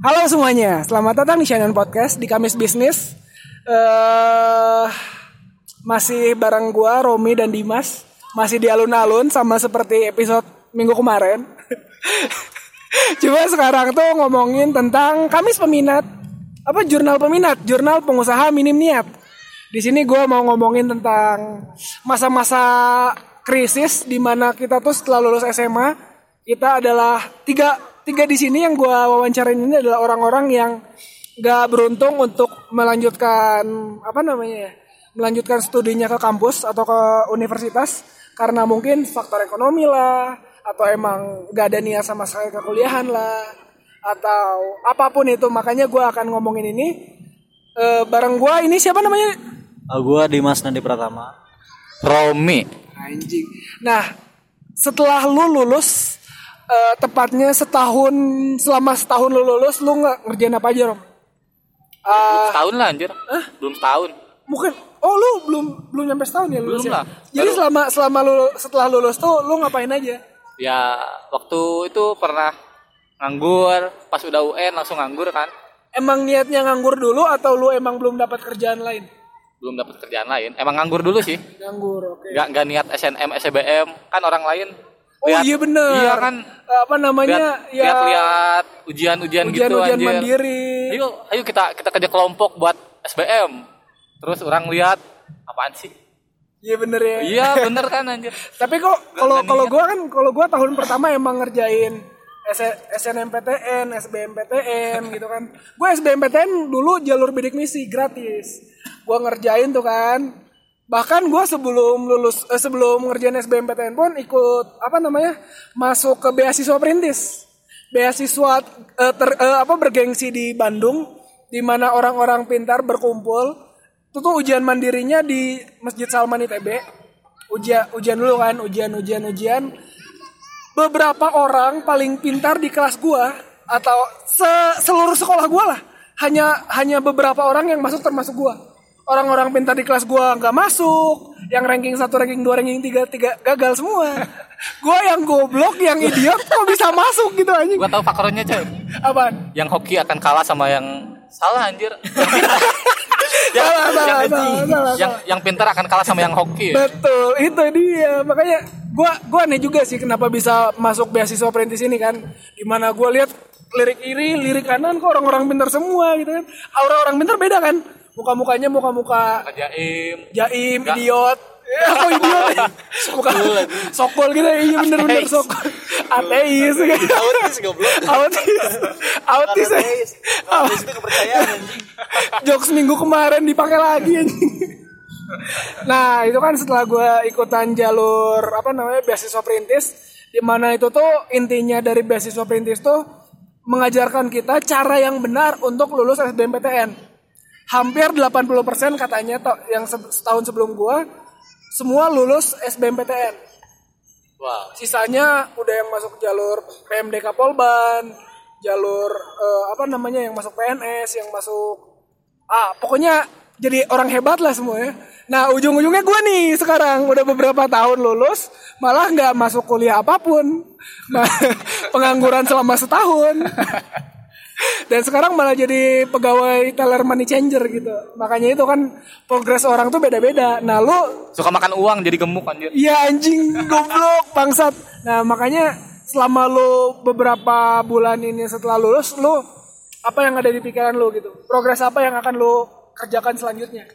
Halo semuanya, selamat datang di Shannon Podcast di Kamis Bisnis. eh masih bareng gua Romi dan Dimas, masih di alun-alun sama seperti episode minggu kemarin. Cuma sekarang tuh ngomongin tentang Kamis Peminat, apa jurnal peminat, jurnal pengusaha minim niat. Di sini gua mau ngomongin tentang masa-masa krisis di mana kita tuh setelah lulus SMA kita adalah tiga tiga di sini yang gua wawancarain ini adalah orang-orang yang gak beruntung untuk melanjutkan apa namanya ya melanjutkan studinya ke kampus atau ke universitas karena mungkin faktor ekonomi lah atau emang gak ada niat sama sekali ke kuliahan lah atau apa pun itu makanya gua akan ngomongin ini Eh, bareng gua ini siapa namanya Uh, gua Dimas Nandi Pratama. Romi. Anjing. Nah, setelah lu lulus, eh, tepatnya setahun, selama setahun lu lulus, lu nggak ngerjain apa aja, Rom? Ah, Setahun lah anjir. Belum setahun. mungkin, oh lu belum belum nyampe setahun ya lulus Belum ya? lah. Jadi selama selama lu setelah lulus tuh lu ngapain aja? Ya waktu itu pernah nganggur, pas udah UN langsung nganggur kan. Emang niatnya nganggur dulu atau lu emang belum dapat kerjaan lain? Belum dapat kerjaan lain. Emang nganggur dulu sih. Nganggur, oke. Gak, gak niat SNM, SBM. Kan orang lain. Oh lihat- iya bener. Iya kan. Apa namanya? Lihat, ya lihat, lihat ujian-ujian gitu ujian-ujian anjir. mandiri. Ayo, ayo kita kita kerja kelompok buat SBM. Terus orang lihat apaan sih? Iya bener ya. Iya bener kan anjir. Tapi kok kalau kalau niat. gua kan kalau gua tahun pertama emang ngerjain SNMPTN, SBMPTN gitu kan. Gue SBMPTN dulu jalur bidik misi gratis. Gua ngerjain tuh kan. Bahkan gua sebelum lulus eh, sebelum ngerjain SBMPTN pun ikut apa namanya? masuk ke beasiswa perintis. Beasiswa eh, ter- eh, apa bergengsi di Bandung di mana orang-orang pintar berkumpul. Itu tuh ujian mandirinya di Masjid Salman ITB ujian ujian dulu kan ujian ujian ujian beberapa orang paling pintar di kelas gua atau se- seluruh sekolah gua lah hanya hanya beberapa orang yang masuk termasuk gua orang-orang pintar di kelas gua nggak masuk yang ranking satu ranking dua ranking tiga tiga gagal semua gua yang goblok yang idiot kok bisa masuk gitu anjing Gua tahu faktornya coy. apaan Yang hoki akan kalah sama yang salah anjir. yang, Salah, salah, yang, salah, salah, yang, yang pintar akan kalah sama yang hoki. ya. Betul, itu dia. Makanya gua gua aneh juga sih kenapa bisa masuk beasiswa perintis ini kan. Di mana gua lihat lirik kiri, lirik kanan kok orang-orang pintar semua gitu kan. Aura orang pintar beda kan. Muka-mukanya muka-muka Jaim. jaim, idiot. Ya, kok idiot? Muka sokol gitu, iya bener-bener sokol. Ateis. Autis goblok. Autis. Autis. Autis. Autis itu kepercayaan anjing. jokes minggu kemarin dipakai lagi anjing. Nah itu kan setelah gue ikutan jalur apa namanya beasiswa perintis, di mana itu tuh intinya dari beasiswa perintis tuh mengajarkan kita cara yang benar untuk lulus SBMPTN. Hampir 80% katanya toh yang se- setahun sebelum gue semua lulus SBMPTN. Wow. Sisanya udah yang masuk jalur PMDK Polban, jalur eh, apa namanya yang masuk PNS, yang masuk ah pokoknya jadi orang hebat lah semuanya. Nah ujung-ujungnya gue nih sekarang udah beberapa tahun lulus, malah nggak masuk kuliah apa pun, Nah, pengangguran selama setahun. Dan sekarang malah jadi pegawai teller money changer gitu. Makanya itu kan progres orang tuh beda-beda. Nah lu Suka makan uang jadi gemuk anjir. Iya anjing goblok bangsat. Nah makanya selama lu beberapa bulan ini setelah lulus lu apa yang ada di pikiran lu gitu? Progres apa yang akan lu kerjakan selanjutnya?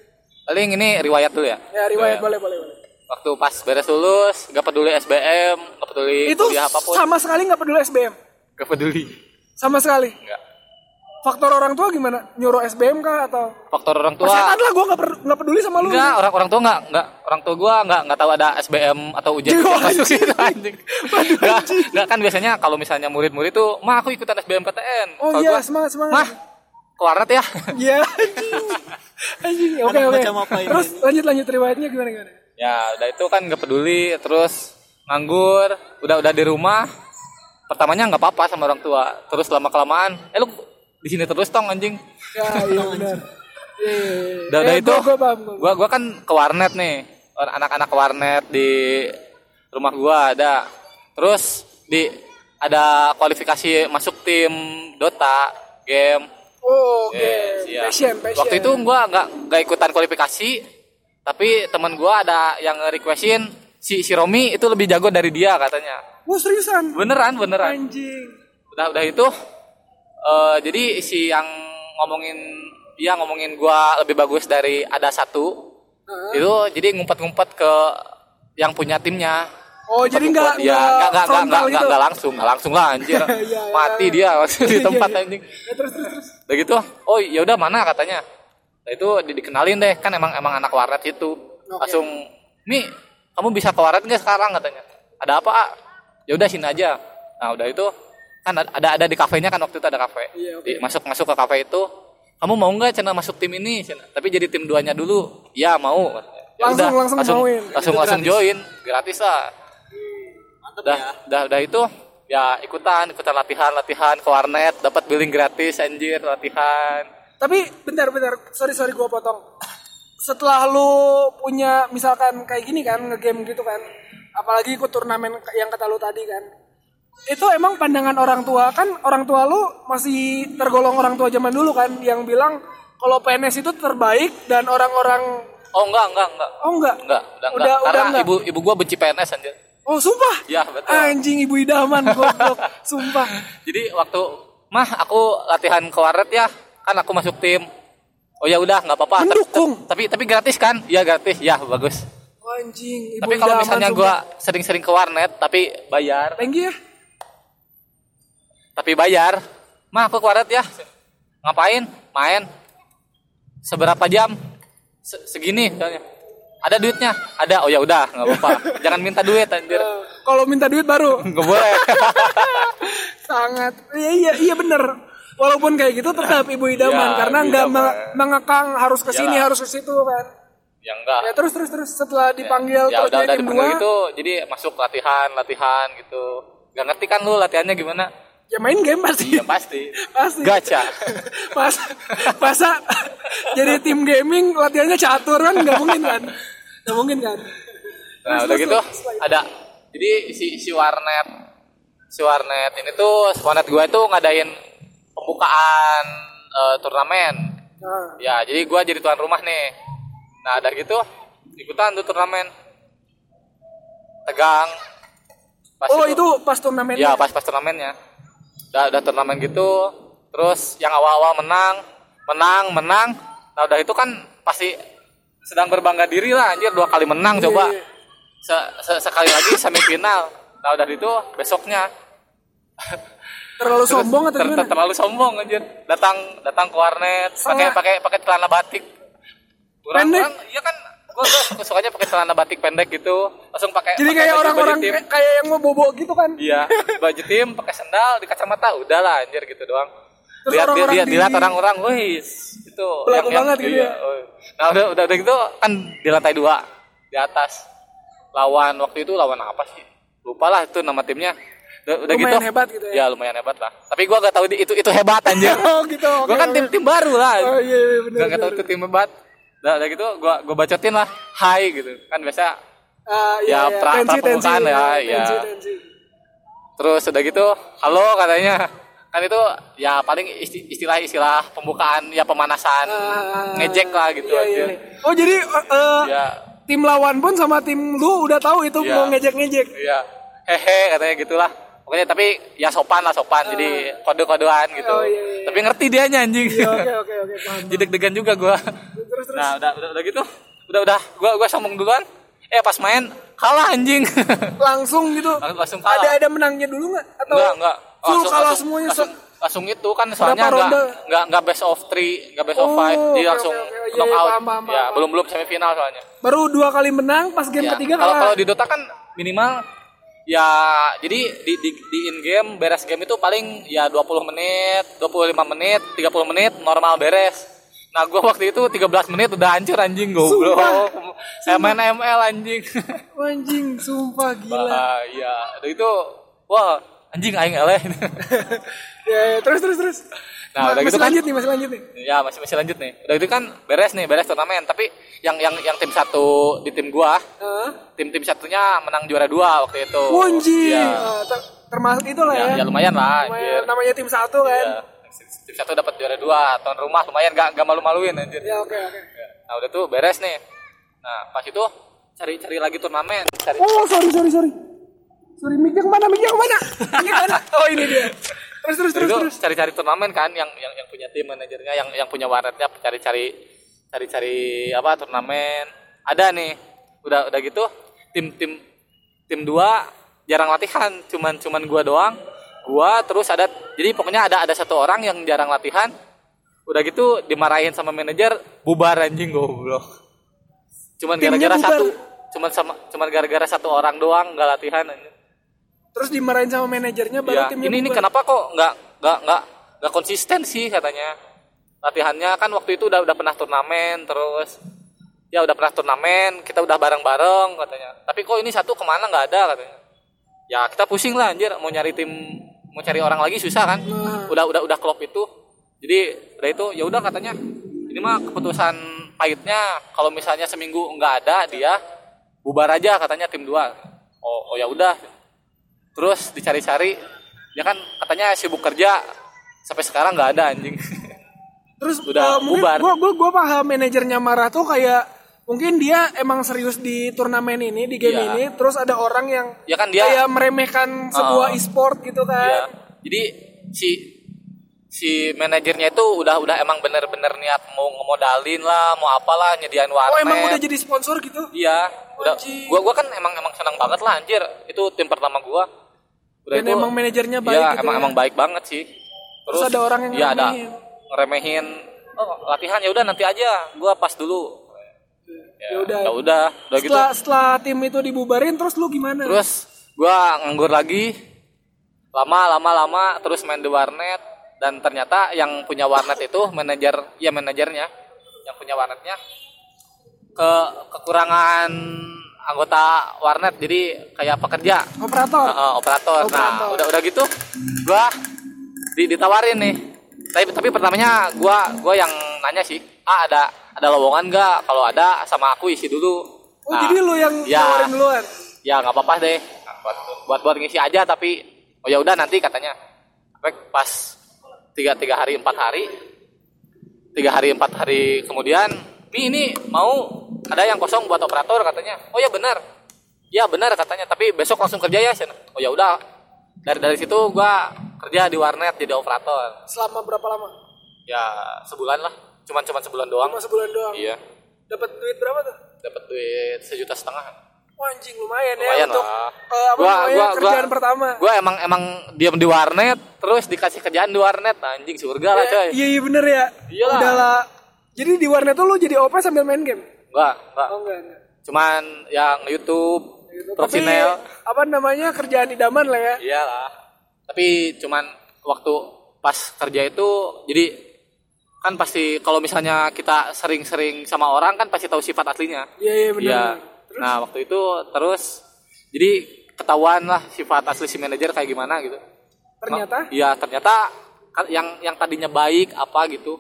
Paling ini riwayat dulu ya. Ya riwayat boleh boleh boleh. Waktu pas beres lulus, gak peduli SBM, gak peduli Itu apa pun. sama sekali nggak peduli SBM, Gak peduli. sama sekali. Enggak. Faktor orang tua gimana? Nyuruh SBM kah atau? Faktor orang tua. Setan lah gue nggak per- nggak peduli sama lu. Enggak, orang orang tua enggak, enggak. Orang tua gua enggak enggak tahu ada SBM atau ujian gitu. Enggak, enggak kan biasanya kalau misalnya murid-murid tuh, "Mah, aku ikutan SBMPTN." Oh Kalau iya gua, semangat semangat. Mah, ke warnet ya. Iya anjing. Anjing. Oke oke. Terus lanjut lanjut riwayatnya gimana gimana? ya, udah itu kan enggak peduli, terus nganggur, udah udah di rumah. Pertamanya enggak apa-apa sama orang tua. Terus lama kelamaan, eh lu di sini terus tong anjing. Ya iya benar. Iya, iya, iya. Udah, udah Eh, itu, gua- gua gua- gua kan ke warnet nih. Anak-anak ke warnet di rumah gua ada. Terus di ada kualifikasi masuk tim Dota game Oh, oke. Yes, iya. Passion, passion. Waktu itu gua nggak nggak ikutan kualifikasi, tapi teman gua ada yang requestin si si Romi itu lebih jago dari dia katanya. Oh, seriusan? Beneran, beneran. Anjing. Udah udah itu eh jadi si yang ngomongin dia ngomongin gua lebih bagus dari ada satu. Heeh. Itu jadi ngumpet-ngumpet ke yang punya timnya. Oh, jadi nggak ya nggak nggak nggak nggak gitu? nggak- langsung nggak langsung lah anjir Iya, iya, mati iya. dia di tempat Iya, iya. anjing Ya, terus terus terus. udah gitu oh ya udah mana katanya nah, itu di- dikenalin deh kan emang emang anak warnet itu langsung mi kamu bisa ke warnet nggak sekarang katanya ada apa ya udah sini aja nah udah itu kan ada ada di kafenya kan waktu itu ada kafe oke. Di- masuk masuk ke kafe itu kamu mau nggak cina masuk tim ini Cina? tapi jadi tim duanya dulu ya mau Ya Langsung- udah, langsung langsung mauin. langsung, langsung join gratis lah udah udah udah itu ya ikutan ikutan latihan latihan ke warnet dapat billing gratis anjir latihan Tapi bentar bentar, sorry sorry gua potong. Setelah lu punya misalkan kayak gini kan ngegame gitu kan, apalagi ikut turnamen yang kata lu tadi kan. Itu emang pandangan orang tua. Kan orang tua lu masih tergolong orang tua zaman dulu kan yang bilang kalau PNS itu terbaik dan orang-orang oh enggak enggak enggak. Oh enggak? Enggak udah enggak. Udah- karena udah enggak? ibu ibu gua benci PNS anjir. Oh sumpah? Ya, betul. Anjing ibu idaman goblok, sumpah. jadi waktu mah aku latihan ke warnet ya. Kan aku masuk tim. Oh ya udah nggak apa-apa. Tapi- Mendukung. tapi tapi gratis kan? Iya gratis. Ya bagus. Oh, anjing ibu tapi kalau misalnya gua sering-sering ke warnet tapi bayar. Thank you. ya. Tapi bayar. Mah aku ke warnet ya. Ngapain? Main. Seberapa jam? Se- segini misalnya. Ada duitnya? Ada. Oh ya udah nggak apa-apa. Jangan minta duit anjir. Eh, Kalau minta duit baru? Nggak boleh. Sangat. Iya iya iya bener. Walaupun kayak gitu tetap ibu idaman Ya, karena nggak me- mengekang harus ke sini harus ke situ kan. Ya enggak ya terus terus terus setelah dipanggil ya terus udah jadi udah tim dipanggil dua. gitu jadi masuk latihan latihan gitu. Nggak ngerti kan lu latihannya gimana ya main game pasti. Ya pasti. Pasti. Gacha. Pas masa jadi tim gaming latihannya catur kan? Nggak mungkin kan? Nggak mungkin kan? Nah Terus, udah gitu ada. Jadi si si warnet si warnet ini tuh warnet gue tuh ngadain pembukaan eh, turnamen. Nah, ya jadi gue jadi tuan rumah nih. Nah ada gitu ikutan tuh turnamen. Tegang. Pas oh itu. pas turnamen ya pas pas turnamennya udah udah turnamen gitu terus yang awal-awal menang menang menang. Nah udah itu kan pasti sedang berbangga diri lah anjir. Dua kali menang coba. Iya. Se- se- sekali lagi semifinal. Nah udah itu besoknya. Terlalu sombong atau ter- gimana? ter- terlalu sombong anjir. Datang datang ke warnet pakai pakai pakai celana batik. Orang Pendek? orang iya kan gua, gua sukanya pakai celana batik pendek gitu langsung pakai jadi kayak orang-orang kayak- kayak yang mau bobo gitu kan Iya, baju tim, pakai sendal, di kacamata, udah lah anjir gitu doang. Terus lihat orang-orang dia, di- dilihat orang-orang, wih, itu Belagu banget gitu iya, ya. Nah udah, udah udah gitu kan di lantai dua di atas lawan waktu itu lawan apa sih? Lupa lah itu nama timnya. Udah, udah Lumayan gitu. hebat gitu ya? lumayan hebat lah. Tapi gua gak tahu itu itu hebat anjir. oh gitu gua oke, kan oke. tim tim baru lah. oh iya iya benar Gak, gak tahu itu tim hebat. Udah, udah gitu gua gua bacotin lah, hai gitu. Kan biasa Ah, Ya, iya, iya. pra- tensi, tensi, prambukaan ya, tensi, iya. tensi. Terus udah gitu, halo katanya. Kan itu ya paling isti- istilah-istilah pembukaan ya pemanasan, Ah, ngejek lah gitu iya, aja. iya. Oh jadi eh, Ya, tim lawan pun sama tim lu udah tahu itu Iya. mau ngejek-ngejek. iya. Hehe katanya gitulah. Pokoknya tapi ya sopan lah sopan, jadi kode-kodean gitu. Oh, iya, iya. Tapi ngerti dia anjing. Iya, Oke oke oke. Jadi deg-degan juga gua. Terus terus. Nah, udah, udah udah gitu. Udah udah gua gua sombong duluan. Eh pas main kalah anjing. Langsung gitu. Lang- langsung kalah. Ada ada menangnya dulu nggak? Atau enggak enggak full kalah semuanya? langsung, langsung itu kan soalnya enggak ronde? enggak enggak best of three enggak best of Oh, five jadi oke, langsung oke, oke. Iya, knock iya, out paham, paham, ya paham. belum belum semifinal soalnya Baru dua kali menang pas game Ya, ketiga kalau kalau di Dota kan minimal ya jadi di di, di in game beres game itu paling ya 20 menit 25 menit 30 menit normal beres. Nah gua waktu itu 13 menit udah hancur anjing goblok. ML anjing. Anjing, sumpah gila. bahaya. Udah itu wah anjing aing eleh ya, ya, terus terus terus. Nah, udah masih gitu kan- lanjut nih, masih lanjut nih. Ya masih masih lanjut nih. Udah itu kan beres nih, beres turnamen. Tapi yang yang yang tim satu di tim gua, Hah? tim tim satunya menang juara dua waktu itu. Anjing. Iya. Ah, ter- termasuk itu lah Ya, ya. ya lumayan lah. Anjir. namanya tim satu kan. Iya, tim satu dapat juara dua tuan rumah lumayan gak, gak malu-maluin anjir Ya oke oke. nah udah tuh beres nih nah pas itu cari-cari lagi turnamen cari Oh sorry sorry sorry. Sorry mic yang mana mic yang mana? Mic yang mana? Oh ini dia. Terus terus terus itu terus. cari-cari turnamen kan yang yang yang punya tim manajernya yang yang punya warnetnya cari-cari cari-cari apa turnamen ada nih udah udah gitu tim tim tim dua jarang latihan cuman cuman gua doang gua terus ada jadi pokoknya ada ada satu orang yang jarang latihan udah gitu dimarahin sama manajer bubar anjing goblok cuman gara-gara satu cuman sama cuman gara-gara satu orang doang nggak latihan anjing Terus dimarahin sama manajernya baru ya, timnya ini ini kenapa kok nggak nggak nggak nggak konsisten sih katanya? Latihannya kan waktu itu udah udah pernah turnamen terus ya udah pernah turnamen kita udah bareng bareng katanya. Tapi kok ini satu ke mana nggak ada katanya? Ya kita pusing lah anjir. Mau nyari tim mau cari orang lagi susah kan? Nah. udah udah udah klop itu. Jadi udah itu ya udah katanya. Ini mah keputusan pahitnya. Kalau misalnya seminggu nggak ada dia bubar aja katanya tim dua. Oh oh ya udah terus dicari-cari ya kan katanya sibuk kerja sampai sekarang nggak ada anjing Terus Udah mungkin bubar. gua gua gua paham manajernya marah tuh kayak mungkin dia emang serius di turnamen ini di game Iya. ini terus ada orang yang ya kan dia kayak meremehkan sebuah Oh. e-sport gitu ya, kan. jadi si si manajernya itu udah udah emang bener-bener niat mau ngemodalin lah mau apalah nyediain Oh warnet emang udah jadi sponsor gitu? iya udah Anjing. gua gua kan emang emang senang banget lah anjir itu tim pertama gua udah Dan emang manajernya baik iya, gitu emang ya? emang baik banget sih. Terus ada orang yang iya ada. ngeremehin. oh latihan ya udah nanti aja. Gua pas dulu. Ya udah. ya udah udah gitu. Setelah setelah tim itu dibubarin terus lu gimana? terus gua nganggur lagi. Lama lama lama terus main di warnet. Dan ternyata yang punya warnet itu manajer ya manajernya. Yang punya warnetnya ke kekurangan anggota warnet jadi kayak pekerja operator. Heeh, operator. Nah, Operator. udah udah gitu gua di, ditawarin nih. Tapi tapi pertamanya gua gua yang nanya sih, "Ah, ada ada lowongan nggak? Kalau ada sama aku isi dulu." Oh Nah, jadi lu yang ya, nawarin duluan. Ya nggak apa-apa deh. Nah, buat buat buat ngisi aja tapi oh ya udah nanti katanya. Pas tiga tiga hari empat hari tiga hari empat hari kemudian Mi ini mau ada yang kosong buat operator katanya oh ya benar ya benar katanya tapi besok langsung kerja ya Sen. oh ya udah dari dari situ gua kerja di warnet jadi operator Selama berapa lama? ya sebulan lah cuman cuman sebulan doang Cuma sebulan doang. iya Dapat duit berapa tuh? dapat duit sejuta setengah Wah, anjing lumayan, lumayan ya untuk lah eh, apa namanya kerjaan pertama. gua emang emang diam di warnet terus dikasih kerjaan di warnet anjing surga lah coy Iya iya bener ya. Iyalah. Udah lah. Jadi di warnet tuh lu jadi OP sambil main game? enggak enggak Oh enggak. enggak. cuman yang YouTube, Gitu. Tapi profesional apa namanya kerjaan idaman lah ya. iyalah tapi cuman waktu pas kerja itu jadi kan pasti kalau misalnya kita sering-sering sama orang kan pasti tahu sifat aslinya Iya iya benar. iya Terus nah waktu itu terus jadi ketahuan lah sifat asli si manajer kayak gimana gitu ternyata iya ternyata yang yang tadinya baik apa gitu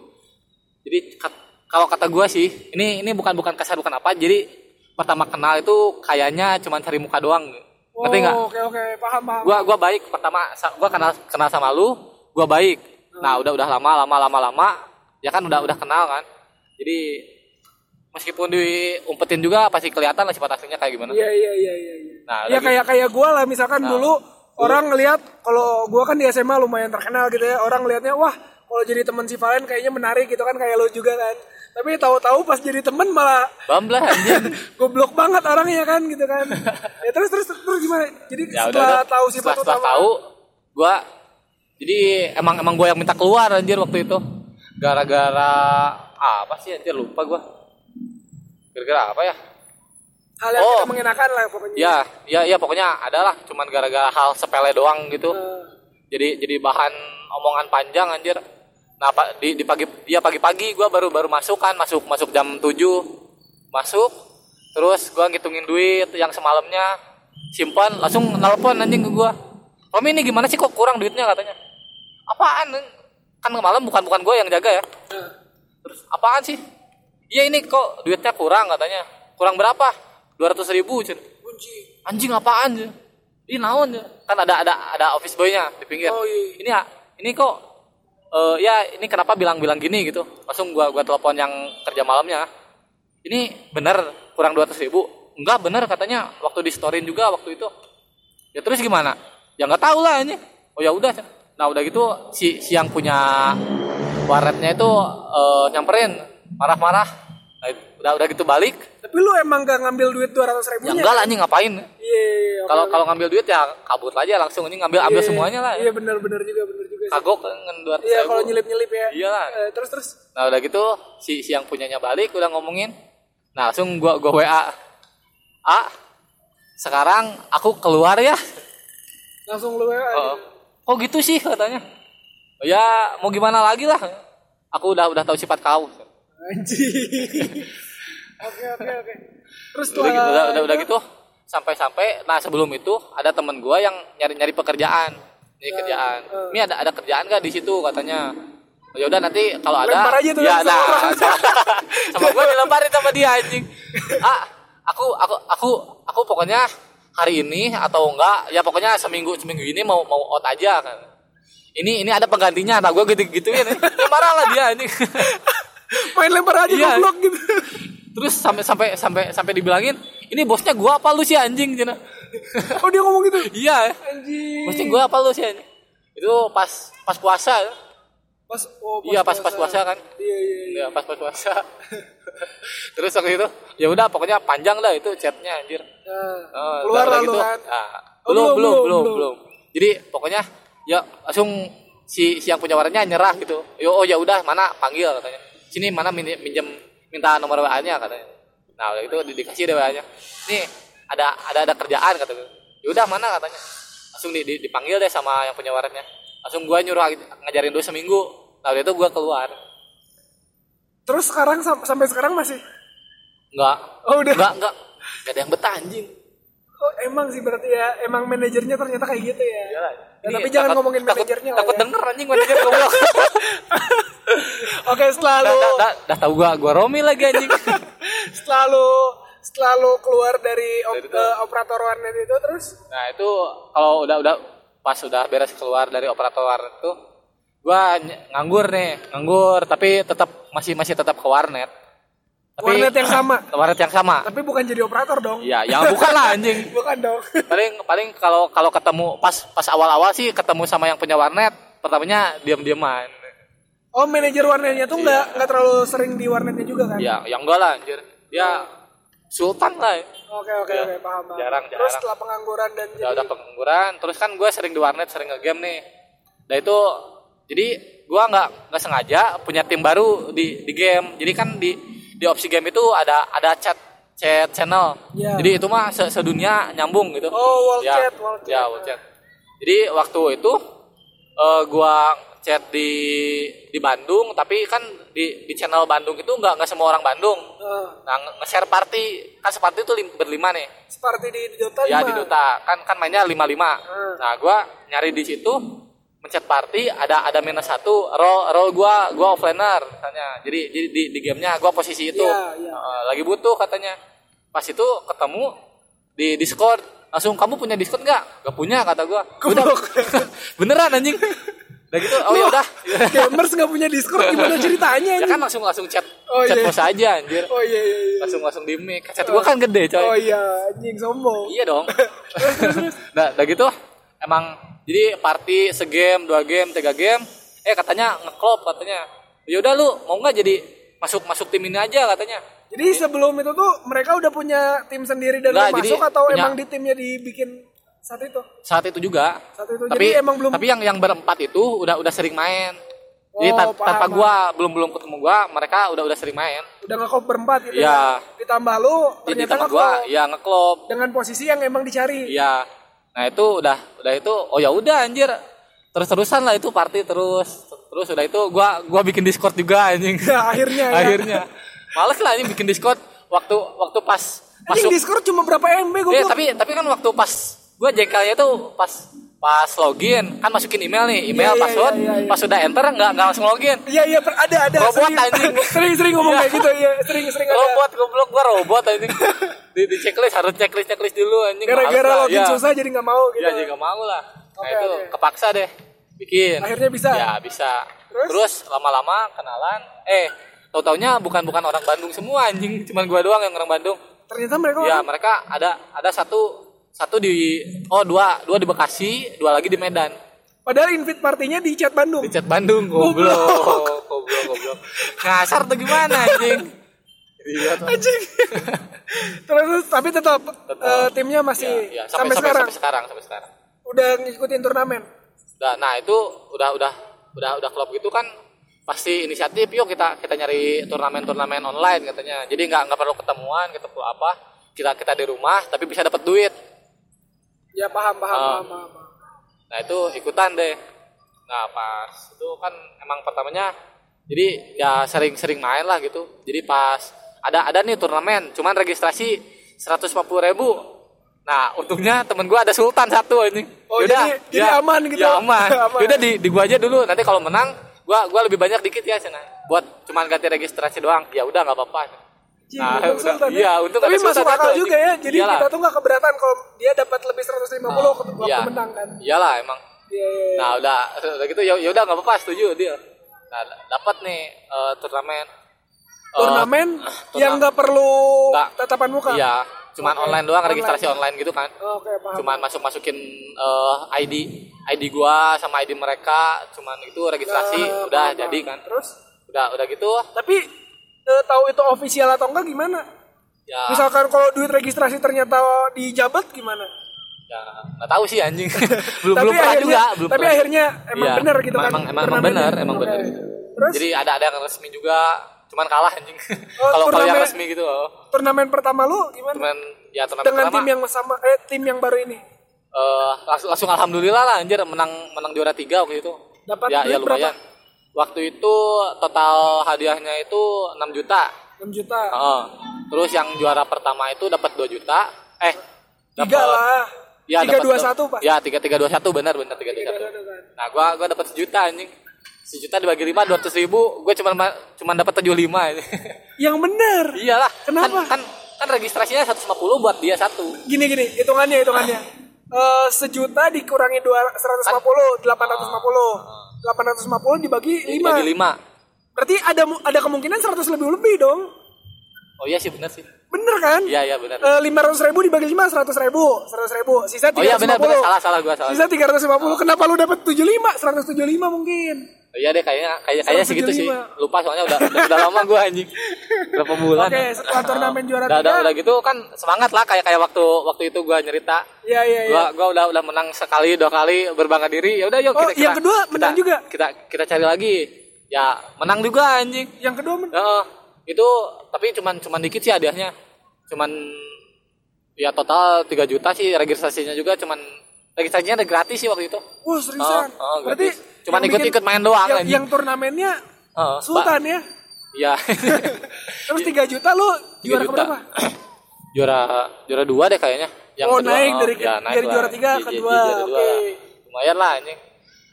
jadi kalau kata gua sih ini ini bukan bukan kasar bukan apa jadi pertama kenal itu kayaknya cuman cari muka doang ngerti nggak Oh, Oke oke paham paham. gua gua baik pertama gua kenal kenal sama lu gua baik nah udah udah lama lama lama lama ya kan udah udah kenal kan jadi meskipun diumpetin juga pasti kelihatan lah sifat aslinya kayak gimana Iya iya iya iya. iya. Nah, ya kayak kayak gue lah misalkan Nah, dulu orang ngelihat kalau gue kan di SMA lumayan terkenal gitu ya orang ngelihatnya wah kalau jadi teman si Valen kayaknya menarik gitu kan kayak lu juga kan. Tapi tahu-tahu pas jadi temen malah bamblah anjing. goblok banget orangnya kan gitu kan. Ya terus terus terus gimana? Jadi ya setelah udah. tahu sifat setelah, setelah tahu gua jadi emang emang gua yang minta keluar anjir waktu itu. Gara-gara apa sih anjir lupa gua. Gara-gara apa ya? Hal yang Oh. tidak mengenakan lah pokoknya. Ya ya ya pokoknya adalah cuman gara-gara hal sepele doang gitu. Eh, jadi jadi bahan omongan panjang anjir nah pak di, di pagi dia pagi-pagi gua baru baru masuk kan masuk masuk jam 7 masuk terus gua ngitungin duit yang semalamnya simpan langsung nelpon anjing ke gua. Romi ini gimana sih kok kurang duitnya katanya. Apaan kan malam bukan bukan gua yang jaga ya. Terus apaan sih? Iya ini kok duitnya kurang katanya. Kurang berapa? 200 ribu Cen. kunci. Anjing apaan ya ini naon ya kan ada ada ada office boy-nya di pinggir. Oh, iya. ini ya ini kok eh, ya ini kenapa bilang-bilang gini? gitu. Langsung gua gua telepon yang kerja malamnya. Ini benar kurang 200 ribu? Enggak benar katanya. Waktu di storyin juga waktu itu. Ya terus gimana? Ya nggak tahu lah ini. Oh ya udah. Nah udah gitu si si yang punya warnetnya itu eh, nyamperin. Marah-marah. Nah, udah udah gitu balik. Tapi lu emang gak ngambil duit 200 ya ribunya? enggak lah anjing ngapain? Iya, iya, oke, kalau oke. kalau ngambil duit ya kabur aja langsung. Ini ngambil ambil Iya, semuanya lah. Iya benar-benar juga, benar juga. Sih. kagok kan dua Iya kalau nyelip-nyelip ya. Iya lah. Eh, terus terus Nah udah gitu si, si yang punyanya balik udah ngomongin. Nah langsung gua gua WA. A sekarang aku keluar ya. langsung lu ya. Oh, kok gitu sih katanya. "Oh, ya mau gimana lagi lah. Aku udah udah tahu sifat kau. Anjing. Oke oke oke. Terus Udah, gitu, udah, udah, udah gitu sampai-sampai nah sebelum itu ada temen gua yang nyari-nyari pekerjaan. Ini kerjaan. eh. Ini ada ada kerjaan gak di situ katanya. Oh, ya udah nanti kalau ada Lempar aja tuh ya sama nah sama gua dilemparin sama dia anjing. Ah, aku aku aku aku pokoknya hari ini atau enggak ya pokoknya seminggu seminggu ini mau mau out aja kan. Ini ini ada penggantinya. Nah gua gitu gituin. Ya marah lah dia anjing. main lempar aja Iya. goblok gitu. Terus sampai sampai sampai sampai dibilangin, ini bosnya gua apa lu sih anjing cina. Oh dia ngomong gitu. iya. Anjing. Bosnya gua apa lu sih. Itu pas pas puasa. Pas oh, Iya pas pas puasa kan. Iya iya. iya. Iya pas pas puasa. Terus waktu itu ya udah pokoknya panjang dah itu chatnya anjir. Nah, Oh, keluar lalu gitu. kan. Nah, Oh, belum, belum, belum, belum, belum. Jadi pokoknya ya langsung si si yang punya warnanya nyerah gitu. Yo oh ya udah mana panggil katanya. Sini mana min- minjem minta nomor WA-nya katanya. Nah, udah itu di- dikasih deh WA-nya. Nih ada ada ada kerjaan kata gue. Ya udah mana katanya. Langsung di, di- dipanggil deh sama yang punya warnanya. Langsung gua nyuruh ngajarin dulu seminggu. Nah, itu gua keluar. Terus sekarang sam- sampai sekarang masih Enggak. Oh, udah. Enggak, enggak. Enggak ada yang betah anjing. Oh, emang sih berarti ya emang manajernya ternyata kayak gitu ya. Iyalah. Ya, Ini tapi jangan takut- ngomongin takut- manajernya lah Takut ya. denger anjing manajer goblok. Oke, setelah dah, dah, dah, dah tahu gua gua Romi lagi anjing. setelah lu setelah lu keluar dari op- Dari itu. eh, operator warnet itu terus nah, itu kalau udah udah pas udah beres keluar dari operator warnet itu gua nganggur nih, nganggur tapi tetap masih masih tetap ke warnet. Tapi Warnet yang sama? warnet yang sama. tapi bukan jadi operator dong. Iya, yang bukan lah anjing. bukan dong. Paling paling kalau kalau ketemu pas pas awal-awal sih ketemu sama yang punya warnet, pertamanya diam-diaman. Oh, manajer warnetnya tuh nggak nggak terlalu sering di warnetnya juga kan? Ya, yang enggak lah anjir. Dia sultan lah. Oke oke Iya. oke paham paham. Jarang, Terus jarang. setelah pengangguran dan udah jadi udah pengangguran terus kan gue sering di warnet sering nge-game nih nah itu jadi gue nggak nggak sengaja punya tim baru di di game jadi kan di di opsi game itu ada ada chat chat channel Ya. jadi itu mah se- sedunia nyambung gitu Oh, wall ya, chat, wall chat. ya wall chat jadi waktu itu eh gua chat di di Bandung tapi kan di di channel Bandung itu nggak nggak semua orang Bandung. Eh, nah nge- nge-share party. Kan separty itu lim- berlima nih. Seperti di, di Dota ya lima. di Dota kan kan mainnya lima lima Hmm. nah gua nyari di situ mencet party ada ada minus satu roll roll gua gua offlaner katanya jadi di di, di gamenya gua posisi itu. Iya, iya. Eh, lagi butuh katanya. Pas itu ketemu di Discord. Langsung kamu punya Discord nggak? Nggak punya kata gua. Udah. Beneran anjing udah gitu oh ya udah Gamers nggak punya Discord gimana ceritanya ya kan langsung langsung chat Oh, chat iya. bos aja anjir Oh iya iya iya. langsung langsung di mic chat gua kan gede coy Oh iya anjing sombong. Iya dong. nah, udah gitu emang jadi party segame, dua game, tiga game, eh katanya ngeklop katanya. Ya udah lu mau nggak jadi masuk masuk tim ini aja katanya. Jadi sebelum itu tuh mereka udah punya tim sendiri dan Nggak, jadi masuk atau punya- emang di timnya dibikin saat itu? Saat itu juga. Saat itu Tapi jadi emang belum tapi yang yang berempat itu udah udah sering main. Jadi Oh, tan- paham, tanpa gua belum belum ketemu gua, mereka udah udah sering main. udah ngekop berempat gitu. Iya. ya. Ditambah lu Jadi ternyata tanpa gua ngeklop ya ngeklop. dengan posisi yang emang dicari. Iya. Nah itu udah udah itu oh ya udah anjir terus terusan lah itu party terus terus udah itu gua gua bikin discord juga anjing Ya, akhirnya ya. akhirnya males lah ini bikin discord waktu waktu pas Anjing masuk Discord cuma berapa MB gue Eh, tapi tapi kan waktu pas gua jengkelnya tuh pas pas login kan masukin email nih email Iya, iya, password iya, iya, iya. pas udah enter nggak nggak langsung login Iya iya per- ada ada Robot, sering, anjing. sering sering ngomong Iya. kayak gitu ya sering sering ada. robot goblok gua robot anjing di, di checklist harus checklist checklist dulu anjing Gara-gara login iya. susah jadi nggak mau gitu. Ya jadi gak mau lah. Nah Oke, itu oke. kepaksa deh bikin. Akhirnya bisa? Ya bisa. terus lama-lama kenalan eh tau taunya bukan bukan orang Bandung semua anjing cuman gua doang yang orang Bandung Ternyata mereka ya mereka ada ada satu satu di oh dua dua di Bekasi dua lagi di Medan padahal invite partinya di chat Bandung. di chat Bandung goblok goblok goblok ngasar tuh gimana anjing Iya. Anjing. Terus tapi tetap eh, timnya masih Ya, ya, sampai, sampai, sekarang sampai sekarang sampai sekarang udah ngikutin turnamen. Nah, nah itu udah udah udah udah klub gitu kan pasti inisiatif yuk kita kita nyari turnamen-turnamen online katanya. Jadi nggak nggak perlu ketemuan perlu apa kita kita di rumah tapi bisa dapat duit. Ya paham paham Ah. paham, paham. paham. Nah itu ikutan deh. Nah pas itu kan emang pertamanya jadi ya sering-sering main lah gitu. Jadi pas ada ada nih turnamen, cuman registrasi 150 ribu. Nah untungnya temen gua ada Sultan satu ini. Oh, jadi- jadi aman gitu? Ya aman. Aman. Yaudah di, di gua aja dulu. Nanti kalau menang gua gua lebih banyak dikit ya sana. Buat cuman ganti registrasi doang. Ya udah nggak apa-apa. Anjing, Nah, udah- ya. iya, untung Tapi masuk akal satu, juga ya. Jadi Iyalah. kita tuh nggak keberatan kalau dia dapat lebih 150 waktu Iya. menang kan. Iyalah emang. Iya, iya, iya. Nah udah udah gitu ya ya udah nggak apa-apa setuju dia. Nah dapat nih eh, turnamen. Eh, Turnamen turna- yang nggak perlu Nggak. tatapan muka. Iya, cuman Oke, online doang online. registrasi online gitu kan. Oke paham. Cuman masuk masukin ID ID gua sama ID mereka, cuman itu registrasi Nah, udah paham, jadi paham. kan. Terus Udah udah gitu tapi eh, tahu itu official atau enggak gimana? ya Misalkan kalau duit registrasi ternyata dijabat gimana? ya nggak tahu sih anjing. belum tapi belum pernah akhirnya, juga, belum tapi pernah. akhirnya emang Iya, benar gitu emang, kan? Emang, emang, emang benar, emang Oke. benar. Terus Jadi ada ada yang resmi juga, cuman kalah anjing. Oh, Kalau kalau yang turnamen- resmi gitu, oh. turnamen pertama lu gimana? cuman ya turnamen Dengan pertama. tim yang sama eh tim yang baru ini. Eh, langsung, langsung alhamdulillah lah anjir menang menang juara tiga waktu itu. Dapat ya, ya lumayan. Waktu itu total hadiahnya itu 6 juta. 6 juta. Uh, Terus yang juara pertama itu dapat 2 juta. Eh, dapet, tiga lah. Ya, 321, Pak. Ya, 3321 benar benar 321. Nah, gua gua dapat sejuta anjing. Sejuta dibagi lima dua ratus ribu, gue cuma cuma dapat tujuh lima ini. Yang benar. Iyalah. Kenapa? Kan, kan kan registrasinya 150 buat dia satu. Gini gini, hitungannya hitungannya. Ah. Eh, Uh, sejuta dikurangi dua 150, 850. Uh, 850 dibagi 5. Dibagi 5. Berarti ada ada kemungkinan 100 lebih lebih dong. Oh iya sih benar sih. Bener kan? Iya iya benar. Eh, lima ratus ribu dibagi lima seratus ribu, seratus ribu. Sisa oh iya, tiga ratus lima puluh. Salah salah gua salah. Sisa tiga ratus lima. Kenapa lu dapat tujuh lima? Seratus tujuh lima mungkin. Oh, iya deh kayaknya kayak kayaknya segitu sih. 175. Lupa soalnya udah udah, udah lama gua anjing. Berapa bulan. Oke, setelah turnamen juara Udah, udah, tiga. udah gitu kan semangat lah kayak kayak waktu waktu itu gua nyerita. Iya iya iya. Gua gua udah udah menang sekali dua kali berbangga diri. Ya udah yuk Oh, kita, kita yang kedua menang kita- juga? Kita kita cari lagi. Ya, menang juga anjing. Yang kedua men- Heeh. itu tapi cuman cuman dikit sih hadiahnya. Cuman ya total 3 juta sih registrasinya juga cuman registrasinya ada gratis sih waktu itu. Wah seriusan. Oh, oh, Berarti gratis. Cuman yang bikin- ikut-ikut main doang, Yang, yang turnamennya Heeh. Sultan ya. Iya. Terus 3 juta lu Tiga juara juta. berapa? juara juara dua deh kayaknya. Oh, naik oh, dari- ya, naik dari lah. juara tiga ke dua, oke. Lumayan lah anjing.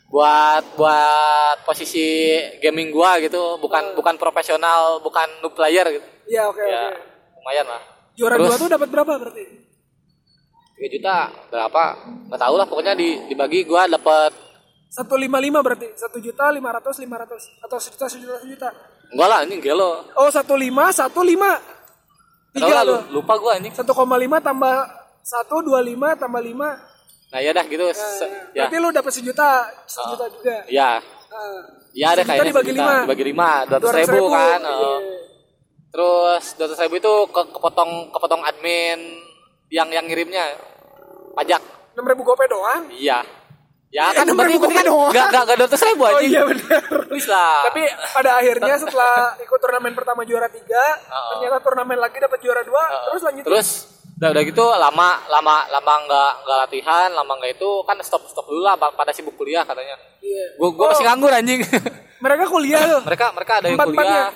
Buat buat posisi gaming gua gitu, bukan bukan profesional, bukan noob player gitu. Iya oke ya, oke. lumayan lah. Juara Terus, dua tuh dapat berapa berarti? 3 juta berapa? Nggak tahu lah pokoknya di dibagi gua dapat 155 berarti. 1 juta 500 500 atau sejuta sejuta sejuta. enggak lah anjing gelo. Oh 15 15 Tahu Tiga lah, lu, tuh. lupa gua anjing. 1,5 tambah 1 25 tambah 5 Nah, ya dah gitu. se- ya. Berarti lu dapat sejuta, sejuta juga. Ya. Ah. Ya ada kayaknya dibagi sejuta. lima. Dibagi lima, 200 200 ribu, kan. Iya. oh. Terus 200 ribu itu ke kepotong kepotong admin yang yang ngirimnya pajak. 6 ribu gope doang. Iya. Ya kan 6.000 berarti gope doang. Enggak enggak enggak 200 ribu Oh aja. iya benar. Please lah. Tapi pada akhirnya setelah ikut turnamen pertama juara tiga, ternyata turnamen lagi dapat juara dua, terus lanjut. Terus udah, udah gitu lama lama lama nggak nggak latihan lama nggak itu kan stop stop dulu lah pa- pada sibuk kuliah katanya Iya. gue gue masih nganggur anjing Mereka kuliah tuh. mereka mereka ada yang Empat-empatnya. kuliah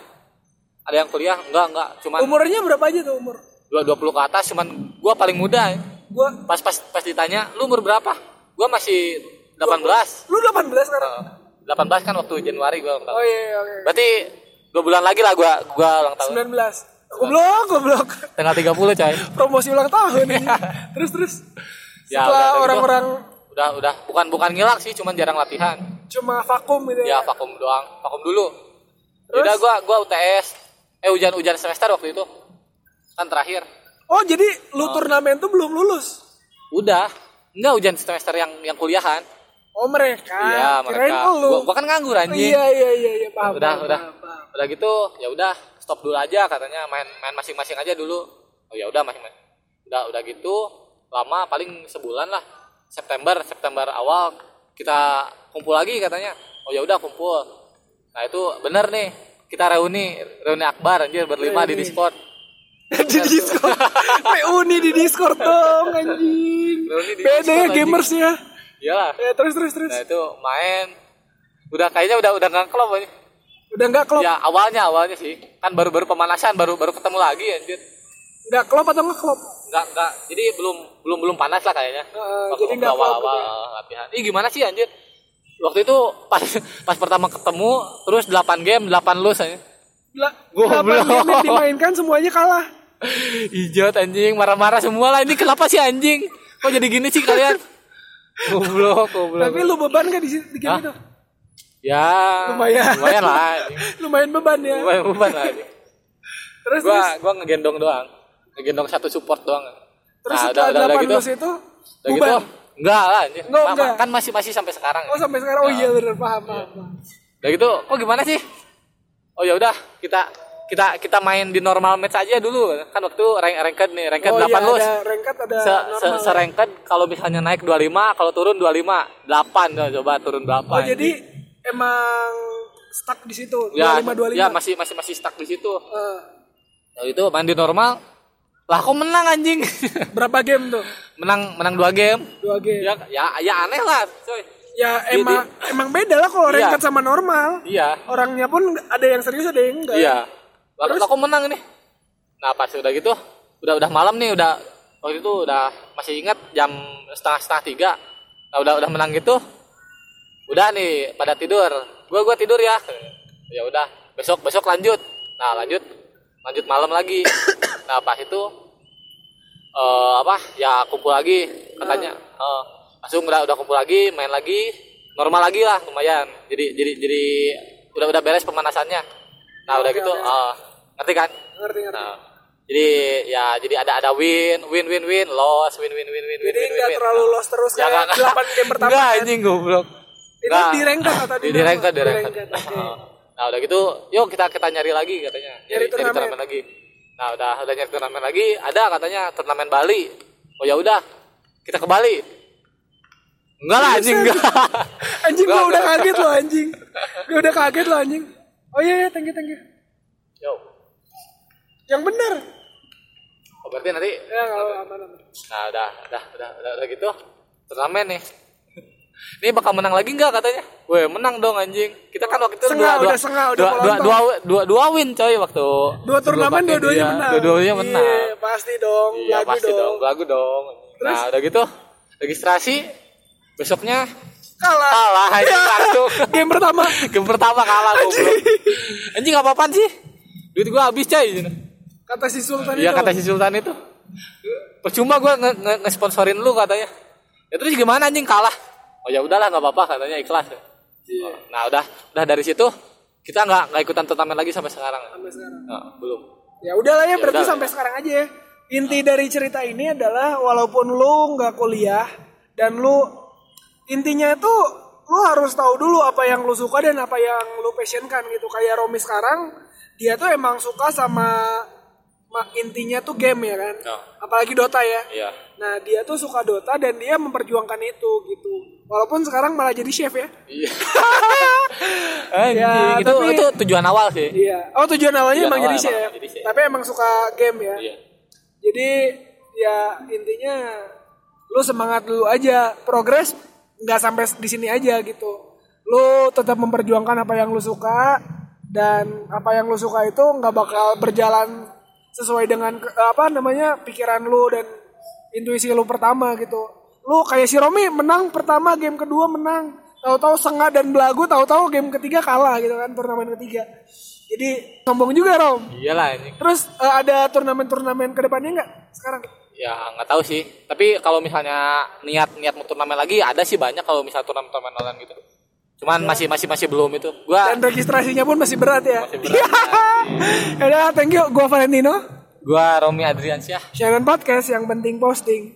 ada yang kuliah enggak enggak cuman Umurnya berapa aja tuh umur? dua dua puluh ke atas cuman gue paling muda ya. Gua pas pas pas ditanya lu umur berapa gue masih 18 lu 18 sekarang. Eh, 18 kan waktu Januari gue Oh iya iya, oke. berarti dua bulan lagi lah gue gue ulang tahun 19. Goblok, goblok. tanggal 30 coy Promosi ulang tahun ini. terus terus. Ya, Setelah orang-orang udah udah bukan bukan ngilang sih cuman jarang latihan cuma vakum gitu ya ya. vakum doang vakum dulu Terus? udah gua gua UTS eh ujian semester waktu itu kan terakhir Oh, jadi lu turnamen tuh belum lulus. udah enggak ujian semester yang yang kuliahan Oh, mereka. iya mereka lu. gua, gua kan nganggur anjing iya iya iya iya paham. udah paham, udah paham, udah gitu ya udah stop dulu aja katanya main main masing-masing aja dulu oh ya udah masing udah udah gitu lama paling sebulan lah September September awal kita kumpul lagi katanya oh ya udah kumpul nah itu bener nih kita reuni reuni akbar anjir berlima di discord di Discord. Reuni di Discord dong anjing. Beda ya Discord, anjing. gamers ya. Iyalah. Ya terus terus terus. nah itu main. Udah kayaknya udah udah nggak klop aja Udah enggak klop. ya awalnya awalnya sih. Kan baru baru pemanasan baru baru ketemu lagi anjir. Enggak klop atau enggak klop? nggak nggak. Jadi belum belum belum panas lah kayaknya. Heeh, Waktu- jadi nggak awal klop awal gitu ya. latihan. Ih gimana sih anjir? Waktu itu pas pas pertama ketemu terus 8 game 8 lose aja Lah, game yang dimainkan semuanya kalah. hijau anjing. Marah-marah semua lah. Ini kenapa sih anjing? Kok jadi gini sih kalian goblok goblok Tapi lu beban gak di, di game Hah? itu? ya Lumayan. lumayan lah. Lumayan beban ya. lumayan beban lah. Terus gua terus gua ngegendong doang ngegendong satu support doang terus nah, setelah delapan gitu lulus itu udah gitu enggak lah anjir. Enggak, enggak. kan masih masih sampai sekarang Oh sampai sekarang oh iya bener paham paham. paham. Udah gitu, kok gimana sih? Oh ya udah, kita kita kita main di normal match aja dulu. Kan waktu rank ranked nih, ranked Oh 8 iya lulus. ada ranked ada Se, se, normal. se ranked kalau misalnya naik 25, kalau turun 25, 8 coba, coba turun berapa. Oh jadi emang stuck di situ ya, 25 25. ya masih masih masih stuck di situ. Ya itu main di normal. Lah kok menang anjing? berapa game tuh? menang menang 2 game. Dua game. Ya ya ya aneh lah, coy. Ya emang emang beda lah kalau Iya. ranked sama normal. Iya. Orangnya pun ada yang serius ada yang enggak. Iya. Lalu aku menang nih. Nah pas udah gitu, udah udah malam nih, udah waktu itu udah masih ingat jam setengah setengah tiga. Nah udah udah menang gitu, udah nih pada tidur. Gua gua tidur ya. Ya udah besok besok lanjut. Nah lanjut lanjut malam lagi. Nah pas itu eh apa ya kumpul lagi katanya. Eh, langsung udah udah kumpul lagi, main lagi, normal lagi lah lumayan. Jadi jadi jadi udah udah beres pemanasannya. Nah udah Oke, gitu, oke. eh, ngerti kan? Ngerti ngerti. Nah, jadi ya jadi ada ada win, win win win, loss, win win win win win Jadi win nggak win. terlalu Nah. lost terus Ya, kayak nggak- 8 game pertama. Enggak kan? anjing goblok. Itu Nggak. di ranked atau di ranked, di oke. Nah, udah gitu, yuk kita kita nyari lagi katanya. Nyari turnamen. turnamen lagi. Nah, udah udah nyari turnamen lagi, ada katanya turnamen Bali. Oh ya udah, kita ke Bali. Enggak lah anjing enggak. Anjing gua Nggak, udah nggak. kaget loh anjing. Gua udah kaget loh anjing. Oh iya iya thank you thank you. Yo. Yang benar. Oh, berarti nanti Ya kalau aman. Nah udah, udah, udah, udah, udah gitu turnamen nih. Ini bakal menang lagi nggak katanya? Weh menang dong anjing. Kita kan waktu itu Sengah, dua, dua, udah sengah, udah dua, dua, dua, dua, dua win coy waktu. Dua turnamen dua-duanya menang. Dua-duanya menang. Iya, pasti dong. Iya pasti dong. dong, lagu dong. Nah udah gitu registrasi besoknya Kalah. kalah anjing langsung. Game pertama. Game pertama kalah goblok. Anjing apa apaan sih? Duit gua habis coy. Kata si Sultan Iya itu. kata si Sultan itu. Percuma gue nge nge- nge-sponsorin lu katanya. Ya terus gimana anjing kalah? Oh ya udahlah nggak apa-apa katanya ikhlas. Iya. Nah udah udah dari situ kita nggak nggak ikutan turnamen lagi sampai sekarang. Sampai sekarang. Nah, belum. Ya udahlah ya, berarti udah. sampai sekarang aja ya. Inti dari cerita ini adalah walaupun lu nggak kuliah dan lu intinya itu lu harus tahu dulu apa yang lu suka dan apa yang lu passionkan gitu. Kayak Romi sekarang dia tuh emang suka sama ma- intinya tuh game ya kan. Oh. Apalagi Dota ya. Iya. Nah, dia tuh suka Dota dan dia memperjuangkan itu gitu. Walaupun sekarang malah jadi chef ya. Iya. Anjing, Ya, itu tapi- itu tujuan awal sih. Iya. Oh, tujuan awalnya Tujuan emang awal jadi emang chef. jadi chef. Tapi emang suka game ya. Iya. Jadi ya intinya lu semangat dulu aja, progres nggak sampai di sini aja gitu. Lu tetap memperjuangkan apa yang lu suka dan apa yang lu suka itu nggak bakal berjalan sesuai dengan apa namanya pikiran lu dan intuisi lu pertama gitu. Lu kayak si Romi menang pertama, game kedua menang, tahu-tahu sengah dan belagu, tahu-tahu game ketiga kalah gitu kan turnamen ketiga. Jadi sombong juga Rom. Iyalah anjing. Terus eh, ada turnamen-turnamen ke depannya nggak sekarang? Ya nggak tahu sih. Tapi kalau misalnya niat niat mau turnamen lagi ada sih banyak kalau misalnya turnamen turnamen online gitu. Cuman masih masih masih belum itu. Gua Dan registrasinya pun masih berat ya. Masih berat. Ya udah, thank you. Gua Valentino. gua Romi Adriansyah. Sharon Podcast yang penting posting.